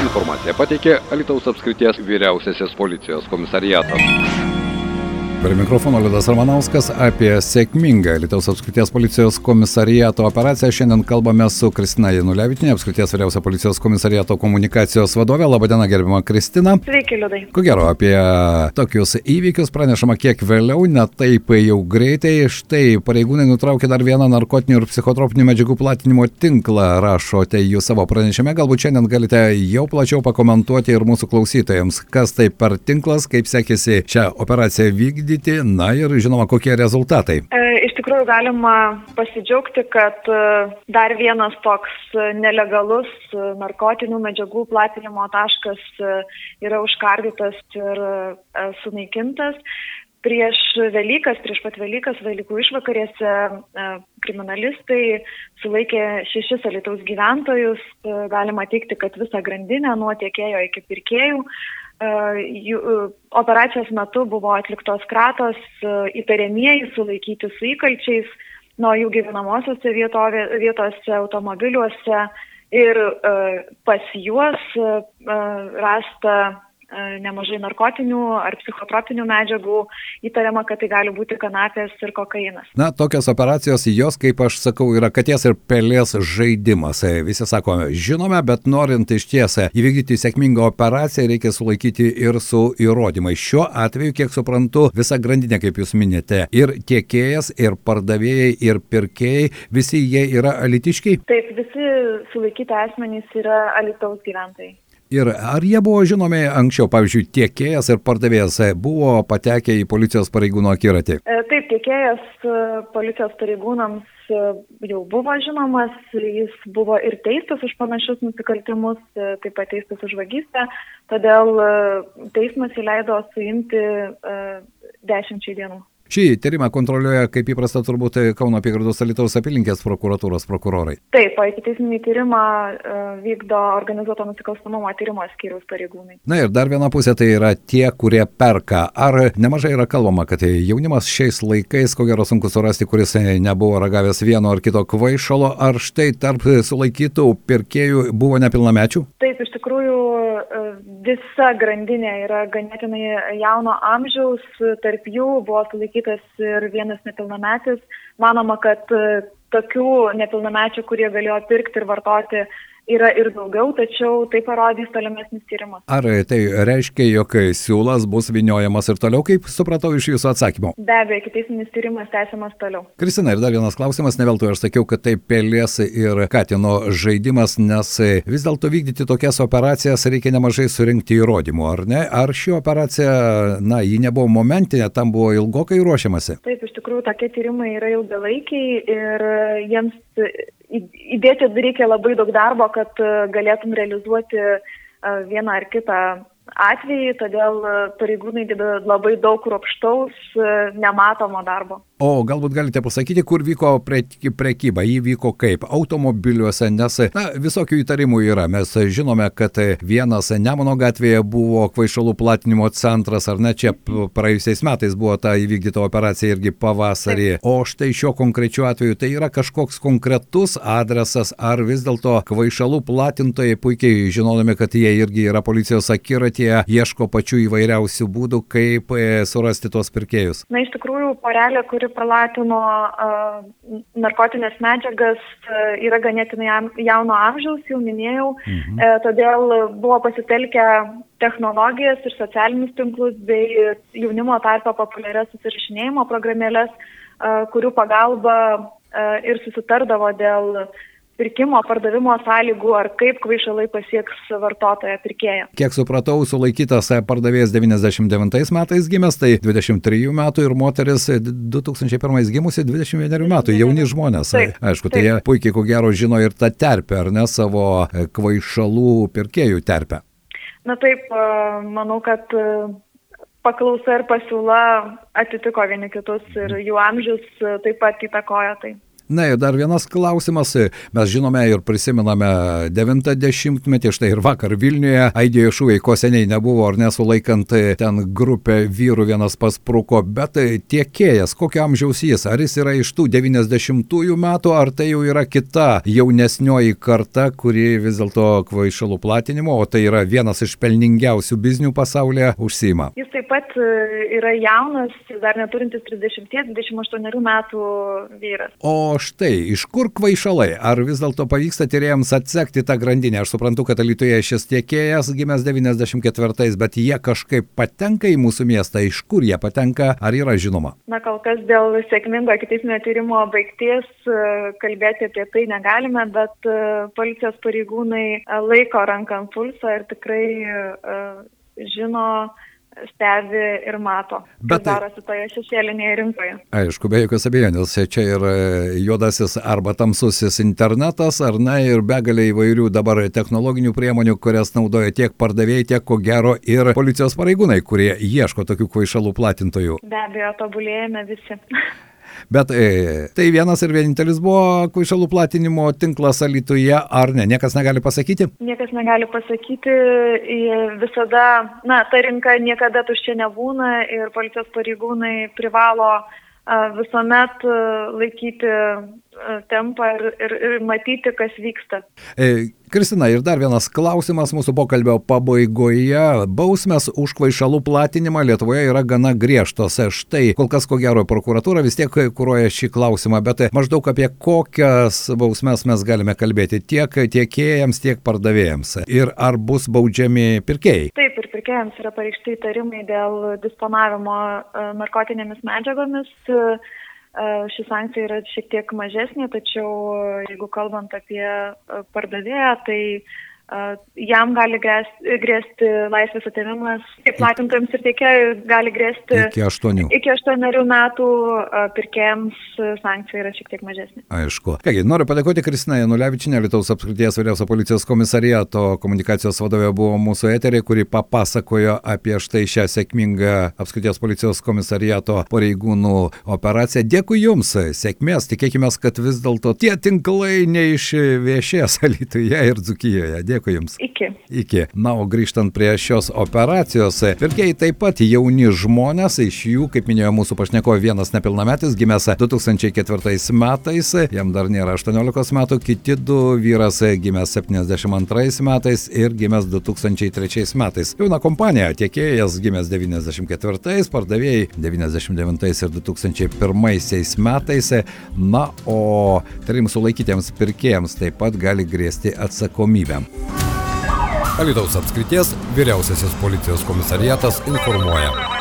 Informaciją pateikė Alitaus apskrities vyriausiasis policijos komisariatas. Prie mikrofono Liudas Ramanauskas apie sėkmingą Lietuvos apskrities policijos komisariato operaciją. Šiandien kalbame su Kristina Janulevitinė, apskrities vyriausio policijos komisariato komunikacijos vadovė. Labadiena, gerbima Kristina. Sveiki, Liudai. Ko gero, apie tokius įvykius pranešama kiek vėliau, ne taip jau greitai. Štai pareigūnai nutraukė dar vieną narkotinių ir psichotropinių medžiagų platinimo tinklą, rašote jūs savo pranešime. Galbūt šiandien galite jau plačiau pakomentuoti ir mūsų klausytojams, kas tai per tinklas, kaip sekėsi šią operaciją vykdyti vykdyti, na ir žinoma, kokie rezultatai. E, iš tikrųjų galima pasidžiaugti, kad e, dar vienas toks nelegalus narkotinių medžiagų platinimo taškas e, yra užkardytas ir e, sunaikintas. Prieš Velykas, prieš pat Velykas, Velykų išvakarėse e, kriminalistai sulaikė šešis alitaus gyventojus. E, galima teikti, kad visą grandinę nuo tiekėjo iki pirkėjų. E, e, operacijos metu buvo atliktos kratos, e, įtariamieji sulaikyti su įkalčiais nuo jų gyvenamosiose vietovė, vietose, automobiliuose ir pas juos rasta nemažai narkotinių ar psichotropinių medžiagų, įtariama, kad tai gali būti kanapės ir kokainas. Na, tokios operacijos, jos, kaip aš sakau, yra katės ir pelės žaidimas. E, visi sako, žinome, bet norint iš tiesą įvykdyti sėkmingą operaciją, reikia sulaikyti ir su įrodymais. Šiuo atveju, kiek suprantu, visa grandinė, kaip jūs minėte, ir tiekėjas, ir pardavėjai, ir pirkėjai, visi jie yra alitiškiai? Taip, visi sulaikyti asmenys yra alitaus gyventojai. Ir ar jie buvo žinomi anksčiau, pavyzdžiui, tiekėjas ir pardavėjas buvo patekę į policijos pareigūno akiratį? E, taip, tiekėjas e, policijos pareigūnams e, jau buvo žinomas, jis buvo ir teistas už panašius nusikaltimus, taip pat teistas už vagystę, todėl teismas įleido suimti dešimčiai dienų. Šį tyrimą kontroliuoja, kaip įprasta, turbūt Kauno apygardos Alitaus apylinkės prokuratūros prokurorai. Taip, o iki teisminį tyrimą uh, vykdo organizuoto nusikalstamumo tyrimo skyrius pareigūnai. Na ir dar viena pusė tai yra tie, kurie perka. Ar nemažai yra kalbama, kad jaunimas šiais laikais, ko gero sunku surasti, kuris nebuvo ragavęs vieno ar kito kvaišalo, ar štai tarp sulaikytų pirkėjų buvo nepilnamečių? Taip, iš tikrųjų visa grandinė yra ganėtinai jauno amžiaus, tarp jų buvo sulaikytų sulaikytas ir vienas nepilnametis. Manoma, kad e, tokių nepilnamečių, kurie galėjo pirkti ir vartoti yra ir daugiau, tačiau tai parodys tolimesnis tyrimas. Ar tai reiškia, jog siūlas bus viniojamas ir toliau, kaip supratau iš jūsų atsakymo? Be abejo, ikiteisminis tyrimas tęsiamas toliau. Kristina, ir dar vienas klausimas, ne veltui aš sakiau, kad tai pelės ir katino žaidimas, nes vis dėlto vykdyti tokias operacijas reikia nemažai surinkti įrodymų, ar ne? Ar ši operacija, na, ji nebuvo momentinė, tam buvo ilgokai ruošiamasi? Taip, iš tikrųjų, tokie tyrimai yra ilgalaikiai ir jiems įdėti reikia labai daug darbo, kad e, galėtum realizuoti e, vieną ar kitą atvejį, todėl e, pareigūnai deda labai daug kruopštaus, nematomo darbo. O galbūt galite pasakyti, kur vyko prekyba, jį vyko kaip automobiliuose, nes na, visokių įtarimų yra. Mes žinome, kad vienas Nemono gatvėje buvo kvaišalų platinimo centras, ar ne čia praėjusiais metais buvo ta įvykdyta operacija irgi pavasarį. O štai šiuo konkrečiu atveju tai yra kažkoks konkretus adresas, ar vis dėlto kvaišalų platintojai puikiai žinodami, kad jie irgi yra policijos akiratyje, ieško pačių įvairiausių būdų, kaip e, surasti tuos pirkėjus. Na, iš tikrųjų, porelė, kuri pralatino narkotinės medžiagas, yra ganėtinai jauno amžiaus, jau minėjau, mhm. E, todėl buvo pasitelkę technologijas ir socialinius tinklus bei jaunimo tarpo populiarias susirašinėjimo programėlės, kurių pagalba ir susitardavo dėl pirkimo, pardavimo sąlygų ar kaip kvaišalai pasieks vartotoją pirkėją. Kiek supratau, sulaikytas pardavėjas 99 metais gimęs, tai 23 metų ir moteris 2001 gimusi 21 metų, jauni žmonės. Taip, Aišku, tai taip. jie puikiai ko gero žino ir tą terpę, ar ne savo kvaišalų pirkėjų terpę. Na taip, manau, kad paklausa ir pasiūla atitiko vieni kitus ir jų amžius taip pat įtakojo tai. Na ir dar vienas klausimas. Mes žinome ir prisimename 90-metį, štai ir vakar Vilniuje aidėjo šūviai, ko seniai nebuvo, ar nesulaikant ten grupę vyrų vienas paspruko, bet tiekėjas, kokio amžiaus jis, ar jis yra iš tų 90-ųjų metų, ar tai jau yra kita jaunesnioji karta, kuri vis dėlto kvaišalų platinimo, o tai yra vienas iš pelningiausių biznių pasaulyje, užsima. Jis taip pat e, yra jaunas, dar neturintis 30-28 metų vyras. O štai, iš kur kvaišalai? Ar vis dėlto pavyksta tyrėjams atsekti tą grandinę? Aš suprantu, kad Lietuvoje šis tiekėjas gimęs 94, bet jie kažkaip patenka į mūsų miestą. Iš kur jie patenka? Ar yra žinoma? Na, kol kas dėl sėkmingo ikiteisminio tyrimo baigties e, kalbėti apie tai negalime, bet e, policijos pareigūnai laiko ranką ant pulso ir tikrai žino, stebi ir mato, Bet, tai- darosi toje šešėlinėje rinkoje. Aišku, be jokios abejonės, čia yra juodasis arba tamsusis internetas, ar ne, ir begalė įvairių dabar technologinių priemonių, kurias naudoja tiek pardavėjai, tiek ko gero ir policijos pareigūnai, kurie ieško tokių kvaišalų platintojų. Be abejo, tobulėjame visi. Bet e, tai vienas ir vienintelis buvo kvaišalų platinimo tinklas Alituje, ar ne? Niekas negali pasakyti? Niekas negali pasakyti. Visada, na, ta rinka niekada tuščia nebūna ir policijos pareigūnai privalo visuomet laikyti tempą ir, ir, ir matyti, kas vyksta. E, Kristina, ir dar vienas klausimas mūsų pokalbio pabaigoje. Bausmės už kvaišalų platinimą Lietuvoje yra gana griežtos. Štai, kol kas ko gero prokuratūra vis tiek kūruoja šį klausimą, bet maždaug apie kokias bausmes mes galime kalbėti tiek tiekėjams, tiek pardavėjams. Ir ar bus baudžiami pirkėjai? Taip, ir pirkėjams yra pareikšti įtarimai dėl disponavimo e, narkotinėmis medžiagomis ši sankcija yra šiek tiek mažesnė, tačiau jeigu kalbant apie pardavėją, tai jam gali grėsti, grėsti laisvės atėmimas, tiek platintojams ir tiekėjai gali grėsti iki 8. Iki 8 metų pirkėjams sankcija yra šiek tiek mažesnė. Aišku. Kągi, noriu padėkoti Kristina Janulevičinė, Lietuvos apskrities vyriausio policijos komisariato komunikacijos vadovė buvo mūsų eterė, kuri papasakojo apie štai šią sėkmingą apskrities policijos komisariato pareigūnų operaciją. Dėkui Jums, sėkmės, tikėkime, kad vis dėlto tie tinklai neišviešės Lietuvoje ir Dzukijoje. Dėkui. Dėkui Jums. Iki. Iki. Na, o grįžtant prie šios operacijos, pirkėjai taip pat jauni žmonės, iš jų, kaip minėjo mūsų pašneko, vienas nepilnametis, gimęs 2004 metais, jam dar nėra 18 metų, kiti du vyras gimęs 72 metais ir gimęs 2003 metais. Jauna kompanija, tiekėjas gimęs 94, pardavėjai 99 ir 2001 metais. Na, o trim sulaikytiems pirkėjams taip pat gali grėsti atsakomybė. Alitaus apskrities vyriausiasis policijos komisariatas informuoja.